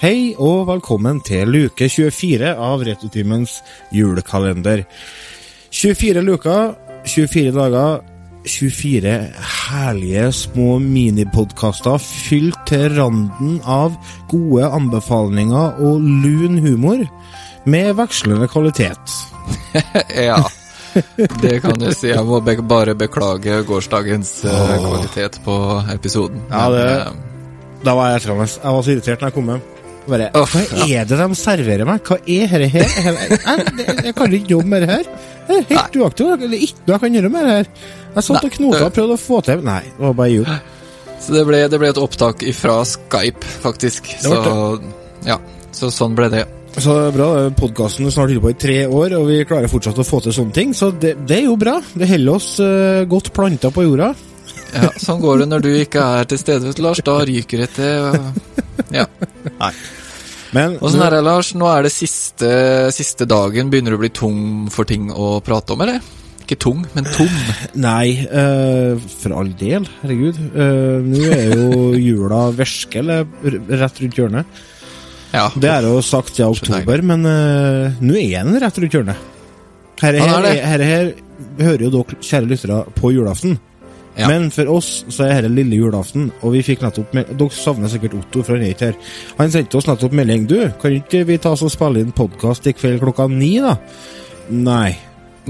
Hei og velkommen til luke 24 av Retutimens julekalender. 24 luker, 24 dager, 24 herlige små minipodkaster fylt til randen av gode anbefalinger og lun humor, med vekslende kvalitet. ja, det kan du si. Jeg må be bare beklage gårsdagens eh, kvalitet på episoden. Ja, det- Men, uh, Da var jeg etter Jeg var så irritert når jeg kom hjem. Bare, Hva er det de serverer meg? Hva er dette her? Jeg, jeg, jeg kan ikke jobbe med det her. Det er helt uaktuelt. Det er ikke noe jeg kan gjøre med det her. Jeg satt Nei, og knota og prøvde å få til Nei, det var bare jul. Så det ble, det ble et opptak ifra Skype, faktisk. Så, ja, så sånn ble det. Så det er bra. Podkasten er snart ute på i tre år, og vi klarer fortsatt å få til sånne ting. Så det, det er jo bra. Det holder oss uh, godt planta på jorda. Ja, Sånn går det når du ikke er til stede, Lars. Da ryker det til Ja. Men Åssen er det, Lars? Nå er det siste, siste dagen. Begynner du å bli tung for ting å prate om, eller? Ikke tung, men tom. Nei, uh, for all del. Herregud. Uh, Nå er jo jula virkelig rett rundt hjørnet. Ja. Det er jo sagt siden oktober, men uh, nå er den rett rundt hjørnet. Her, her, er her, her hører jo dere, kjære lyttere, på julaften. Ja. Men for oss så er dette lille julaften, og vi fikk nettopp melding Dere savner sikkert Otto, for han er ikke her. Han sendte oss nettopp melding. Du, kan ikke vi ta oss og spille inn podkast i kveld klokka ni, da? Nei.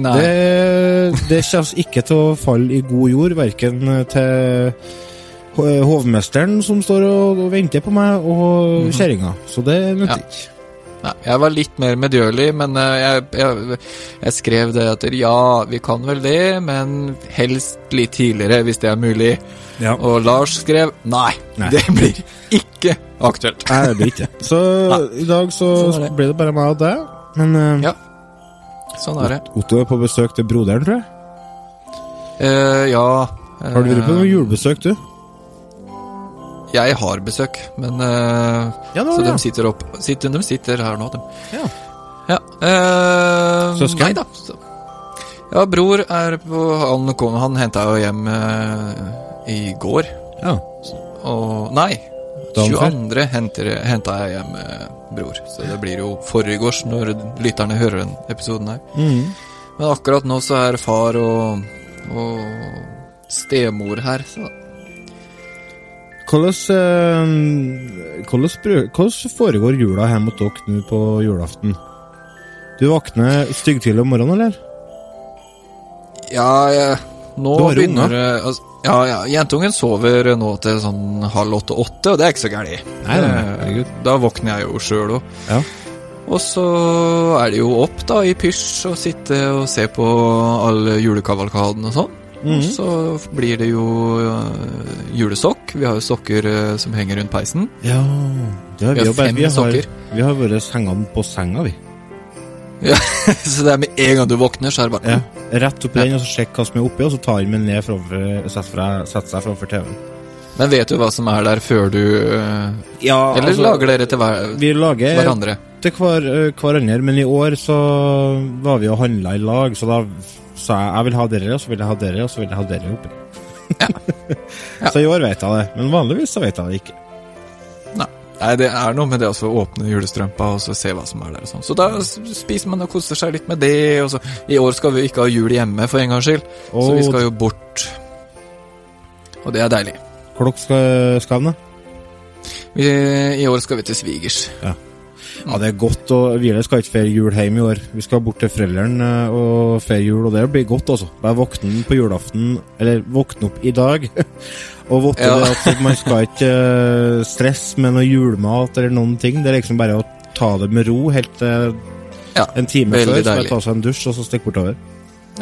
Nei. Det, det kommer ikke til å falle i god jord, verken til hovmesteren som står og, og venter på meg, og Mhm. kjerringa. Så det nytter Ja. Nei, jeg var litt mer medgjørlig, men eh, jeg, jeg, jeg skrev det etter ja, vi kan vel det, men helst litt tidligere, hvis det er mulig. Ja. Og Lars skrev nei, Nei. det blir ikke aktuelt. Nei, det blir ikke. Så i dag så Sånn det. ble det bare meg og deg. Men uh, Ja. Sånn er det. Otto er på besøk til broderen, tror jeg. Uh, ja Har du vært på noe julebesøk, du? Jeg har besøk, men uh, Ja, Så de sitter opp sitter, De sitter her nå, de. Ja. Ja. Uh, Søsken? Nei da. Så. Ja, bror er på Han, han henta jo hjem uh, i går. Ja. Og Nei. 22. henter, henta jeg hjem bror. Så det blir jo forgårs når lytterne hører den episoden her. Mm. Men akkurat nå så er far og, og stemor her, så Hvordan, eh, hvordan, foregår jula hjemme hos dere nå på julaften? Du våkner styggtidlig om morgenen, eller? Ja, jeg, nå begynner det altså, Ja, ja, jentungen sover nå til sånn halv åtte-åtte, og det er ikke så gærent. Nei, nei, Eh. Da våkner jeg jo sjøl òg. Ja. Og så er det jo opp da i pysj og sitte og se på alle julekavalkaden og sånn. Og så blir det jo øh, julesokk. Vi har jo sokker øh, som henger rundt peisen. Ja, Vi vi, har fem vi har, sokker. Vi har vært hengende på senga, vi. Ja, så det er med en gang du våkner, så er det bare Ja. Rett oppi den, og så sjekk hva som er oppi, og så tar den ned framfor Setter fra- setter seg framfor TV-en. Men vet du hva som er der før du øh, Ja, Eller altså, lager dere til hver, Vi lager hverandre? Til hver, eh, hverandre, men i år så var vi og handla i lag, så da sa jeg jeg vil ha dere, og så vil jeg ha dere, og så vil jeg ha dere oppi. Ja. Så i år vet jeg det, men vanligvis så vet jeg det ikke. Nei, det er noe med det å åpne julestrømpa og så se hva som er der. og sånn. Så da spiser man og koser seg litt med det. Og så. I år skal vi ikke ha jul hjemme, for en gangs skyld. Så vi skal jo bort. Og det er deilig. hvor dere skal, skal I år skal vi til svigers. Ja, det er godt, og vi skal ikke feire jul hjemme i år. Vi skal bort til foreldrene eh, og feire jul, og det blir godt, altså. Bare våkne på julaften, eller våkne opp i dag, og vite Ja. at man skal ikke eh, stresse med noe julemat eller noen ting. Det er liksom bare å ta det med ro helt til Ja, en time før, så bare ta seg en dusj, og så stikke bortover.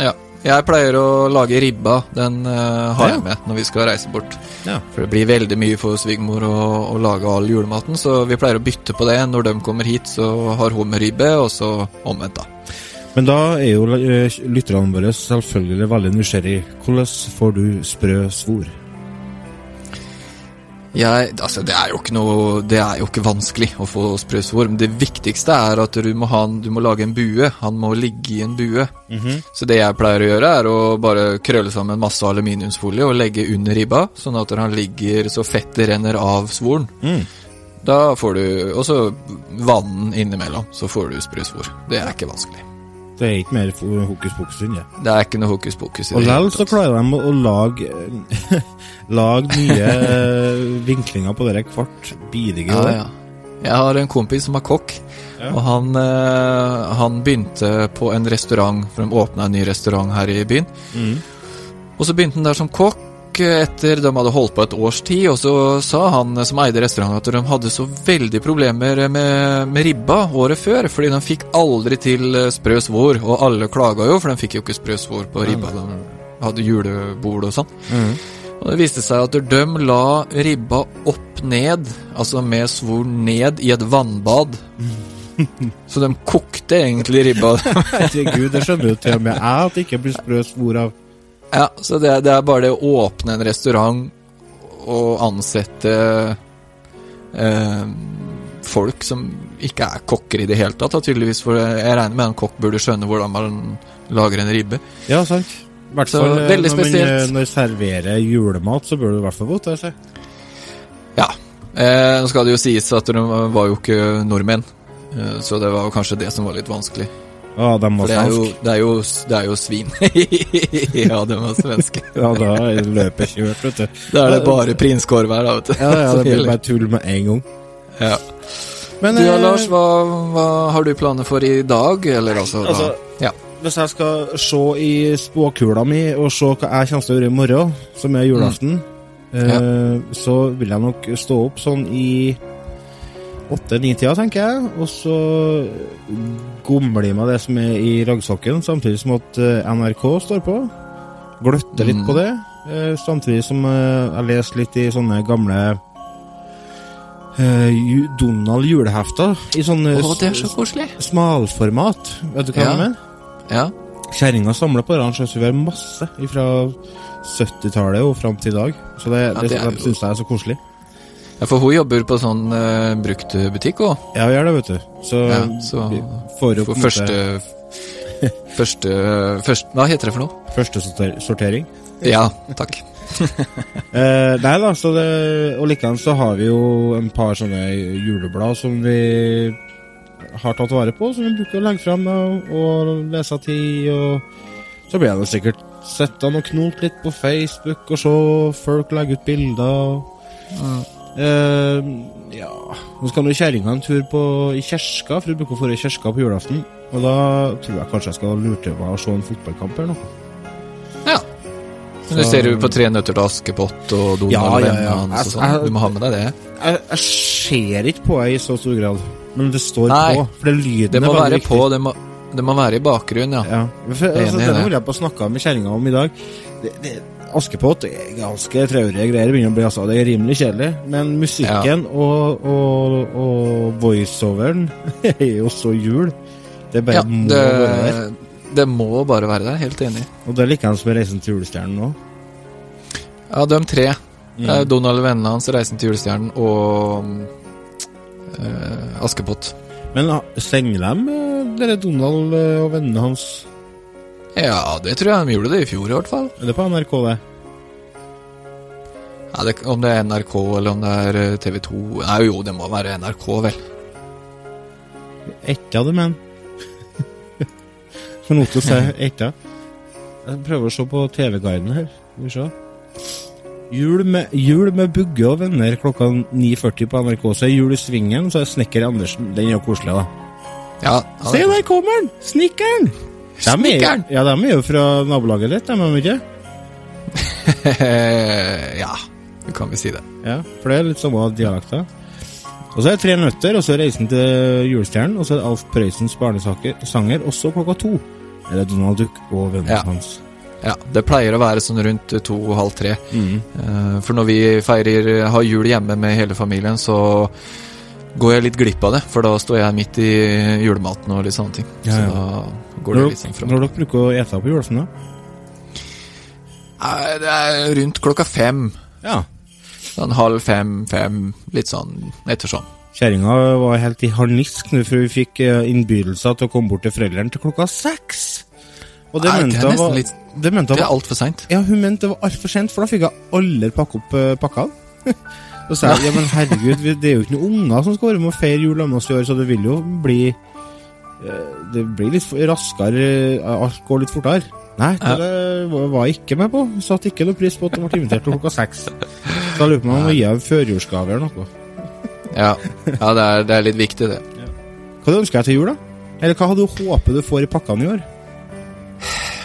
Ja. Jeg pleier å lage ribba. Den uh, har Ja. jeg med når vi skal reise bort. Ja. For det blir veldig mye for svigermor å, å lage all julematen, så vi pleier å bytte på det. Når de kommer hit, så har hun med ribbe, og så omvendt, da. Men da er jo eh, lytterne våre selvfølgelig veldig nysgjerrig. Hvordan får du sprø svor? Jeg, altså det er jo ikke noe Det er jo ikke vanskelig å få sprøsvorm. det viktigste er at du må, ha, du må lage en bue. Han må ligge i en bue. Så det jeg pleier å gjøre, er å bare krølle sammen masse aluminiumsfolie og legge under ribba, sånn at han ligger så fettet renner av svoren. Mm. Da får du også vann innimellom, så får du sprøsvor. Det er ikke vanskelig. Det er ikke mer hokus pokus enn det. Det er ikke noe hokus pokus Og likevel så klarer de å lage Lage nye vinklinger på dere hvert bidige Ja, år. ja. Jeg har en kompis som er kokk, Ja. og han, eh, han begynte på en restaurant, for de åpna en ny restaurant her i byen. Mm. Og så begynte han der som kokk etter de hadde holdt på et års tid, og så sa han som eide restauranten at de hadde så veldig problemer med, med ribba året før, fordi de fikk aldri til eh, sprø svor, og alle klaga jo, for de fikk jo ikke sprø svor på ribba. De hadde julebord og sånn. Mm. Og det viste seg at de la ribba opp ned, altså med svor ned i et vannbad. Så de kokte egentlig ribba. Herregud, det skjønner jo til og med jeg at det ikke blir sprø svor av. ja, så det, det er bare det å åpne en restaurant og ansette eh, folk som ikke er kokker i det hele tatt, da, tydeligvis. For jeg regner med en kokk burde skjønne hvordan man lager en ribbe. Ja, sant. Hvert fall så, veldig når man spesielt. eh, når serverer julemat, så bør du i hvert fall vite det. Ja. Eh, nå skal det jo sies at de var jo ikke nordmenn, eh, så det var kanskje det som var litt vanskelig. Ja, de var det svenske. det er jo, det er jo svin. ja, de var svenske. Ja, da er løpet kjørt, vet du. Da er det bare prinskorv her, da, vet du. Ja, ja, det blir bare tull med en gang. ja. Men Du da, eh, Lars, hva, hva har du planer for i dag? Eller altså, da? altså, Ja. Hvis jeg skal se i spåkula mi og se hva jeg kommer til å gjøre i morgen, som er julaften, eh, så vil jeg nok stå opp sånn i åtte-ni-tida, tenker jeg, og så gomler jeg meg det som er i raggsokken, samtidig som at eh, NRK står på. Gløtter litt Mm. på det, eh, samtidig som eh, jeg leser litt i sånne gamle Donald julehefter i sånne oh, så smalformat. Vet du hva Ja. jeg mener? Ja. Kjerringa samler på det, så vi har masse fra 70-tallet og fram til i dag. Så det, Ja, det, det det syns jeg er så koselig. Ja, for hun jobber på sånn uh, bruktbutikk òg. Ja, hun gjør det, vet du. Så, Ja, så For en første Første, første Hva heter det for noe? måte første sorter- sortering. Ja, takk. Eh, nei da, så det, og likeens så har vi jo en par sånne juleblad som vi har tatt vare på, som vi bruker å legge frem og, og lese til, og så blir det sikkert sittende og knolt litt på Facebook og se folk legge ut bilder. og Eh, ja Nå skal nå kjerringa en tur på, i kirka, for hun bruker å dra i kirka på julaften. Og da tror jeg kanskje jeg skal lure til meg å se en fotballkamp eller noe. Ja. Men du ser jo på Tre nøtter til Askepott og Donald Ja, og ja, ja. hans og sånn. Du må ha med deg det. Jeg, jeg ser ikke på det i så stor grad, men det står Nei, på. For det lyden Det må er være viktig. på, det må, det må være i bakgrunnen, ja. Ja. For, altså, enig i denne det. vil jeg på snakke med kjerringa om i dag. Det, det, Askepott er ganske traurige greier. begynner å bli, altså. Det er rimelig kjedelig. Men musikken og, og, og voiceoveren er jo så jul. Det bare ja må det, være der. det må bare være der, helt enig. Og det er likeens med Reisen til julestjernen nå. Ja, de tre. Mm. Er Donald og vennene hans, Reisen til julestjernen og eh, Askepott. Men sender de eh, Donald eh, og vennene hans Ja, det tror jeg de gjorde det i fjor, i hvert fall. Er det på NRK, det? Ja, det, om det er NRK eller om det er eh, TV 2 Nei, jo, det må være NRK, vel. Etta det, men. For noe å si etta. Jeg prøver å se på TV-guiden her. Skal vi se. Jul med, jul med Bugge og venner klokka 9.40 på NRK. Så er Jul i Svingen, så er Snekker Andersen. Den er jo koselig, da. Ja, ja Se, der kommer han! Snekkeren! Er- Snekkeren! Ja, de er jo fra nabolaget ditt, de er ikke? ja, du kan vel si det. Ja, for det er litt samme dialekter. Og så er det Tre nøtter, og så er Reisen til julestjernen, og så er det Alf Prøysens barnesanger, også klokka to. Er det Donald Duck og vennene Ja. hans. Ja, Det pleier å være sånn rundt to og halv tre. Mm. Eh, For når vi feirer, har jul hjemme med hele familien, så går jeg litt glipp av det. For da står jeg midt i julematen og litt sånne ting. Ja, Så da går det Når, litt sånn fra. når dere bruker å ete på julaften, da? Nei, Det er rundt klokka fem. Ja. Sånn halv fem, fem, litt sånn ettersom. sånn. Kjerringa var helt i harnisk nå, for vi fikk eh, innbydelser til å komme bort til foreldrene til klokka seks. Og det Nei, det er nesten var, litt det mente Det er altfor seint. Ja, hun mente det var altfor sent, for da fikk jeg alle pakke opp pakkene. pakka. Så sa jeg ja, men herregud, det er jo ikke noen unger som skal være med og feire jul med oss i år, så det vil jo bli eh, Det blir litt raskere, eh, alt går litt fortere. Nei, det var jeg ikke med på. Jeg satte ikke noe pris på at de ble invitert til klokka seks. Så jeg lurer på om jeg må gi dem førjulsgave eller noe. Ja, ja det, er, det er litt viktig, det. Hva du ønsker deg til jul, da? Eller hva hadde du håpet du får i pakkene i år?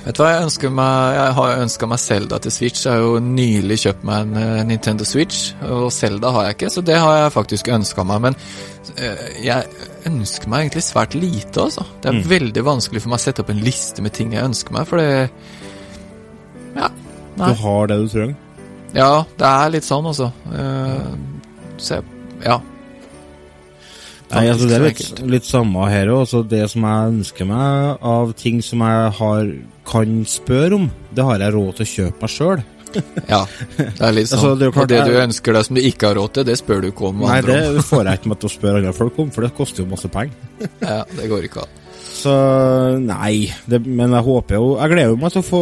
Vet du hva, jeg ønsker meg Jeg har ønska meg Zelda til Switch. Jeg har jo nylig kjøpt meg en eh, Nintendo Switch, og Zelda har jeg ikke, så det har jeg faktisk ønska meg. Men eh, jeg ønsker meg egentlig svært lite, altså. Det er veldig vanskelig for meg å sette opp en liste med ting jeg ønsker meg, for det Ja. Nei. Du har det du trenger? Ja, det er litt sånn, altså. Uh, så Ja. Nei, altså Det er litt, litt samme her òg. Det som jeg ønsker meg av ting som jeg har, kan spørre om, det har jeg råd til å kjøpe meg sjøl. Ja, det er litt sånn. Altså, det klart det du ønsker deg som du ikke har råd til, det spør du ikke om Nei, det får jeg ikke meg til å spørre andre folk om, for det koster jo masse penger. Ja, det går ikke an. Så nei, det, men jeg håper jo Jeg gleder meg til å få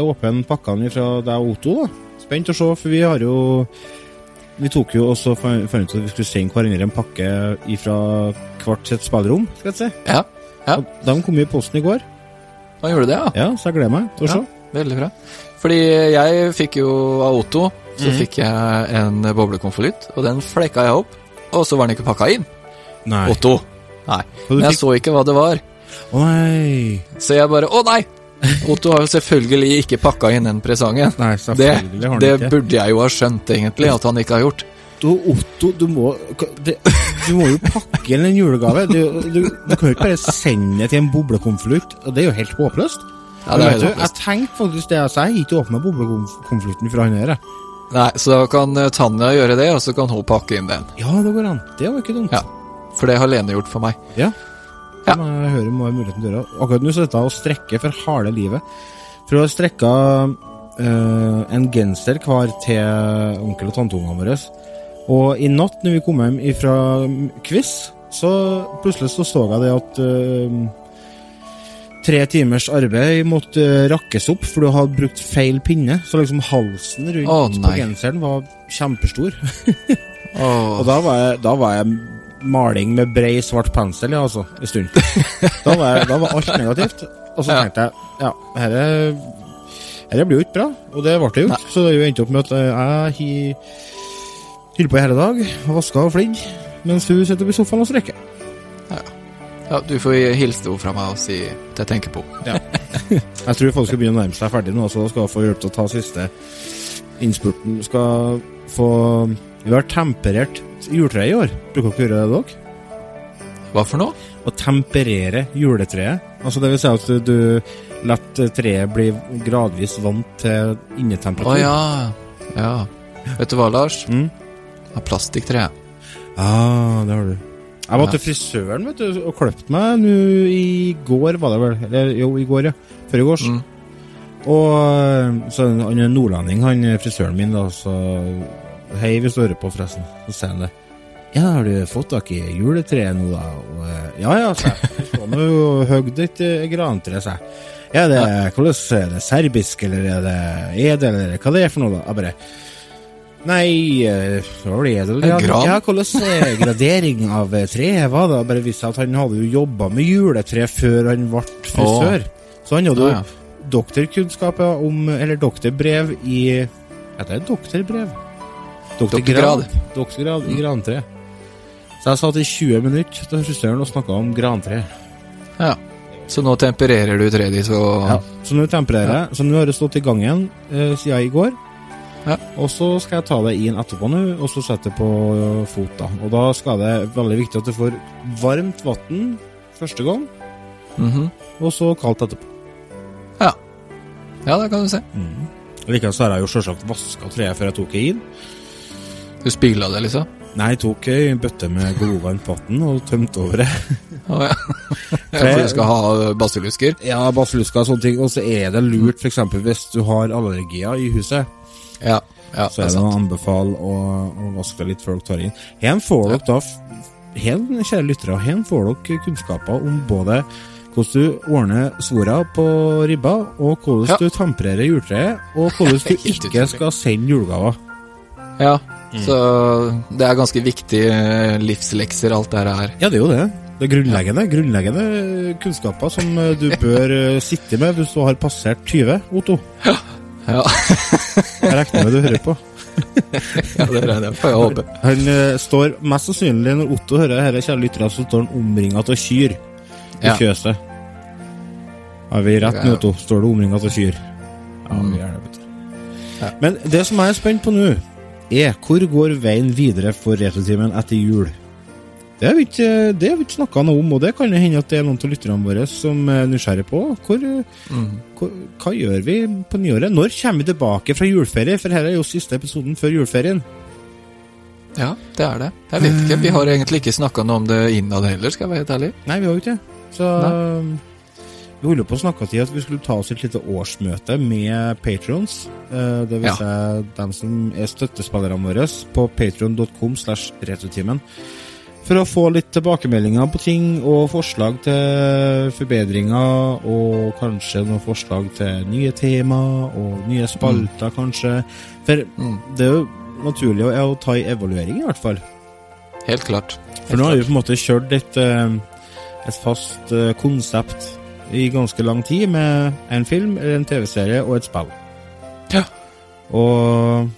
åpne pakkene fra deg og Otto. da Spent å se, for vi har jo Vi tok jo også fant ut at vi skulle sende hverandre en pakke fra hvert sitt spillerom. skal jeg si Ja, ja. Og De kom i posten i går, han gjorde det, ja. ja, så jeg gleder meg til å Ja. Veldig bra. Fordi jeg fikk jo av Otto, så mm. fikk jeg en boblekonvolutt, og den flekka jeg opp, og så var den ikke pakka inn. Nei. Otto. Nei. Men jeg fikk? så ikke hva det var, Å nei. så jeg bare Å nei! Otto har jo selvfølgelig ikke pakka inn den presangen. Nei, Det, selvfølgelig har det han ikke. burde jeg jo ha skjønt, egentlig, at han ikke har gjort. Du, Otto, du må, det, du må jo pakke inn en julegave. Du, du, du kan jo ikke bare sende det til en boblekonvolutt. Det er jo helt håpløst. Ja, det er vet du, jeg håpløst. tenkte faktisk det, altså, jeg har ikke åpna boblekonvolutten fra han her. Nei, så da kan eh, Tanja gjøre det, og så kan hun pakke inn den. Ja, det går an. Det var ikke dumt. Ja. For det har Lene gjort for meg. Ja. Ja. Men Jeg hører må ha muligheten til å gjøre. Akkurat nå sitter jeg og strekker for harde livet. For å strekke Uh, en genser hver til onkel og tanteungene våre. Og i natt når vi kom hjem fra quiz, så plutselig så så jeg det at uh, tre timers arbeid måtte uh, rakkes opp, for du hadde brukt feil pinne. Så liksom halsen rundt oh, på genseren var kjempestor. oh. Og da var jeg, da var jeg maling med brei, svart pensel, ja, altså, en stund. Da var, jeg, da var alt negativt. Og så Ja. tenkte jeg ja, dette dette blir jo ikke bra. Og det ble det jo ikke. Så det endte opp med at jeg hi- holdt på i hele dag, vaska og flidd, mens hun sitter i sofaen og strekker. Ja, du får hilse henne fra meg og si at jeg tenker på henne. Jeg tror folk skal begynne å nærme seg ferdig nå, så da skal hun få hjelp til å ta siste innspurten. Skal få Vi har temperert juletreet i år. Bruker dere gjøre det, dere? Hva for noe? å temperere juletreet. Altså det vil si at du lar treet bli gradvis vant til innetemperatur. Å oh, ja. Ja. Vet du hva, Lars? Mm. Jeg plastikktre. Ah, det har du. Jeg var til frisøren vet du, og kløpte meg nå i går, var det vel? Eller jo, i går, ja. Før i gårs. Mm. Og så han er nordlending, han er frisøren min, da, så Hei, hvis du hører på, forresten. Så sier han det. Ja, har du fått tak i juletreet nå, da? Og, eh, ja ja, sa jeg. Skal nå hogd et eh, grantre, sa jeg. Ja, det, hvordan er det serbisk, eller er det edel, eller hva det er for noe, da? Jeg bare Nei, eh, det var det. Ja, ja hvordan eh, gradering av eh, treet var det? Bare viste at han hadde jo jobba med juletre før han ble frisør. Så han hadde jo Ja, ja. doktorkunnskaper om Eller doktorbrev i Ja, det doktorbrev? Doktorgrad. Doktorgrad i grantre. Så jeg satt i 20 minutter til frisøren og snakka om grantre. ja. Så nå tempererer du treet ditt, så Ja. Så nå tempererer jeg. Så nå har det stått i gangen uh, siden i går. Ja. Og så skal jeg ta det inn etterpå nå, og så sette det på eh, fot. da. Og da skal det veldig viktig at du får varmt vann første gang, Mhm. og så kaldt etterpå. Ja. Ja, det kan du se. Likevel så har jeg jo selvsagt vaska treet før jeg tok det inn. Du spila det, liksom? Nei, jeg tok ei bøtte med godvarmt vann og tømte over det. Å ja. ja. For du skal ha basillusker? Ja, basillusker og sånne ting. Og så er det lurt, f.eks. hvis du har allergier i huset, Ja. ja så det er er det å anbefale å, å vaske det litt før dere tar inn. Her får dere da, her, kjære lyttere, her får dere kunnskaper om både hvordan du ordner svora på ribba, og hvordan Ja. du tempererer juletreet, og hvordan du ikke skal sende julegaver. Ja. Så det er ganske viktige eh, livslekser, alt det her. Ja, det er jo det. Det er grunnleggende, grunnleggende kunnskaper som eh, du bør eh, sitte med hvis du har passert 20, Otto. Ja, Jeg regner med du hører på. ja det regner jeg får jeg håpe. Han uh, står mest sannsynlig, når Otto hører dette, kjære lyttere, så står han omringa av kyr i Ja. fjøset. Har vi rett nå, Otto? Står det omringa av kyr? Ja, vi gjør det, vet du. Men det som jeg er spent på nå, er hvor går veien videre for Retrotimen etter jul? Det har vi ikke, det vi ikke snakka noe om, og det kan hende at det er noen av lytterne våre som er nysgjerrige på. Hvor, Mm. hvor, hva gjør vi på nyåret? Når kommer vi tilbake fra juleferie? For her er jo siste episoden før juleferien. Ja, det er det. Jeg vet ikke. Vi har egentlig ikke snakka noe om det innad heller, skal jeg være helt ærlig. Nei, vi har jo ikke det. Så vi holder på å snakke til at vi skulle ta oss et lite årsmøte med patrons. Eh, det vil Ja. si dem som er støttespillerne våre på patron.com slash retrotimen. For å få litt tilbakemeldinger på ting og forslag til forbedringer, og kanskje noen forslag til nye tema og nye spalter, kanskje. For Mm. det er jo naturlig å, å ta en evaluering, i hvert fall. Helt klart. For nå har vi på en måte kjørt et, eh, et fast eh, konsept i ganske lang tid med en film, en TV-serie og et spill. Ja. Og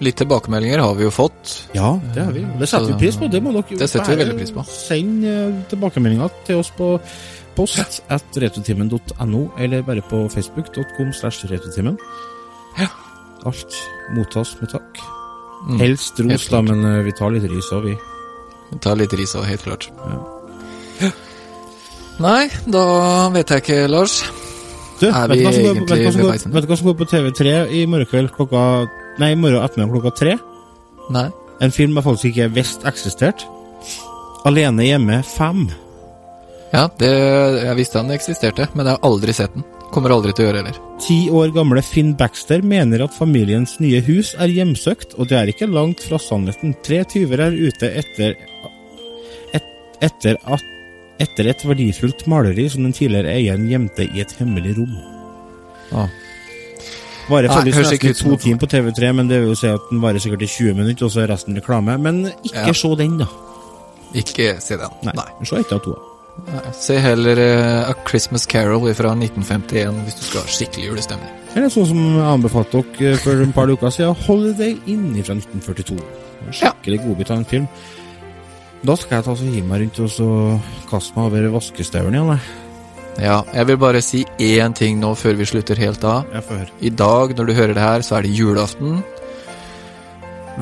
Litt tilbakemeldinger har vi jo fått. ja, det har vi. Det setter vi pris på. Det må dere Det setter vi veldig pris på. Send eh, tilbakemeldinger til oss på post at retrotimen.no, eller bare på facebook.com slash retrotimen. Ja. Alt mottas med takk. Mm. Helst ros, da, men eh, vi tar litt ris òg, vi. tar litt ris òg, helt klart. Nei, da vet jeg ikke, Lars. Du, Er vi egentlig vet du hva som går på TV3 i morgen kveld klokka Nei, i morgen ettermiddag klokka tre? Nei. En film jeg faktisk ikke visste eksisterte. Alene hjemme 5. Ja, det, jeg visste han eksisterte, men jeg har aldri sett den. Kommer aldri til å gjøre heller. Ti år gamle Finn Baxter mener at familiens nye hus er hjemsøkt, og det er ikke langt fra sannheten. Tre tyver er ute etter et, etter, at, etter et verdifullt maleri som den tidligere eieren gjemte i et hemmelig rom. Ah. Varer faktisk nesten to timer på TV3, men det vil jo si at den varer sikkert i 20 minutter, og så er resten reklame. Men ikke Ja. se den, da. Ikke se den. Nei. Nei. Se ett av to. Nei. Se heller uh, A Christmas Carol fra 1951 hvis du skal ha skikkelig julestemning. Eller sånn som jeg anbefalte dere eh, for en par uker siden, Holiday Inn fra 1942. Skikkelig ja. godbit av en film. Da skal jeg ta så hive meg rundt og så kaste meg over vaskestøvelen igjen. jeg. Ja, jeg vil bare si én ting nå før vi slutter helt av. Jeg får høre. I dag, når du hører det her, så er det julaften.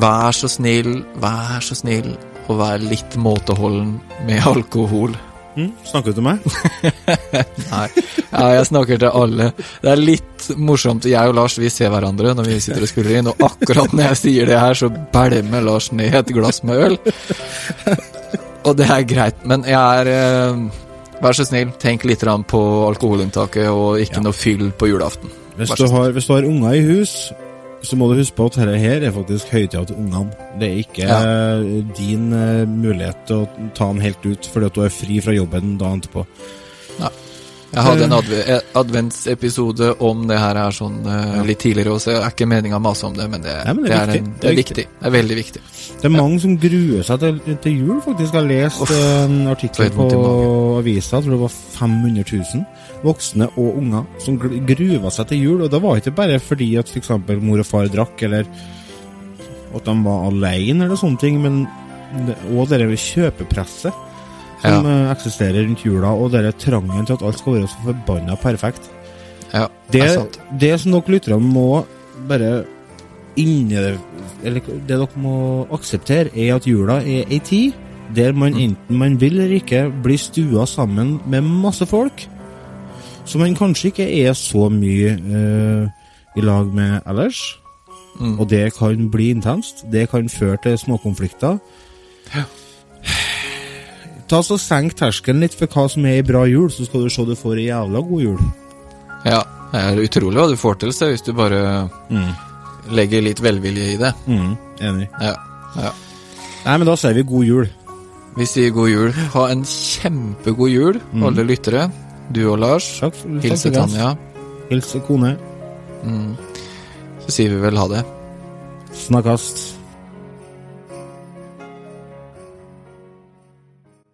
Vær så snill, vær så snill, og vær litt måteholden med alkohol. Mm, snakker du til meg? Nei, ja, jeg snakker til alle. Det er litt morsomt. Jeg og Lars vi ser hverandre når vi sitter og spiller inn, og akkurat når jeg sier det her, så bælmer Lars ned et glass med øl. Og det er greit, men jeg er eh, Vær så snill, tenk litt på alkoholinntaket, og ikke Ja. noe fyll på julaften. Hvis du, har, hvis du har unger i hus, så må du huske på at dette her er faktisk høytida til ungene. Det er ikke Ja. eh, din eh, mulighet til å ta den helt ut fordi at du er fri fra jobben dagen etterpå. Jeg hadde en adve eh, adventsepisode om det her er sånn uh, litt tidligere, og så er ikke meninga å mase om det, men det, Nei, men det det, er er, viktig. en, det er viktig. Det er veldig viktig. Det er mange som gruer seg til, til jul, faktisk. Jeg har lest Uff, en artikkel på avisa, jeg tror det var 500 000 voksne og unger som gruva seg til jul. Og det var ikke bare fordi at f.eks. mor og far drakk, eller at de var alene, eller sånne ting, men òg det kjøpepresset som ja. eksisterer rundt jula, og denne trangen til at alt skal være så forbanna perfekt. Ja, Det, er sant. det som dere lyttere må bare inni Eller det dere må akseptere, er at jula er ei tid der man enten man vil eller ikke blir stua sammen med masse folk som man kanskje ikke er så mye eh, i lag med ellers. Mm. Og det kan bli intenst. Det kan føre til småkonflikter. Ja. Ta så Senk terskelen litt for hva som er ei bra jul, så skal du se du får ei jævla god jul. Ja, det er utrolig hva du får til seg hvis du bare legger litt velvilje i det. Mm, enig. Ja, ja. Nei, men da sier vi god jul. Vi sier god jul. Ha en kjempegod jul, alle lyttere. Du og Lars. Takk for, Hilse takk Tanja. Hilse kone. Mm. Så sier vi vel ha det. Snakkast.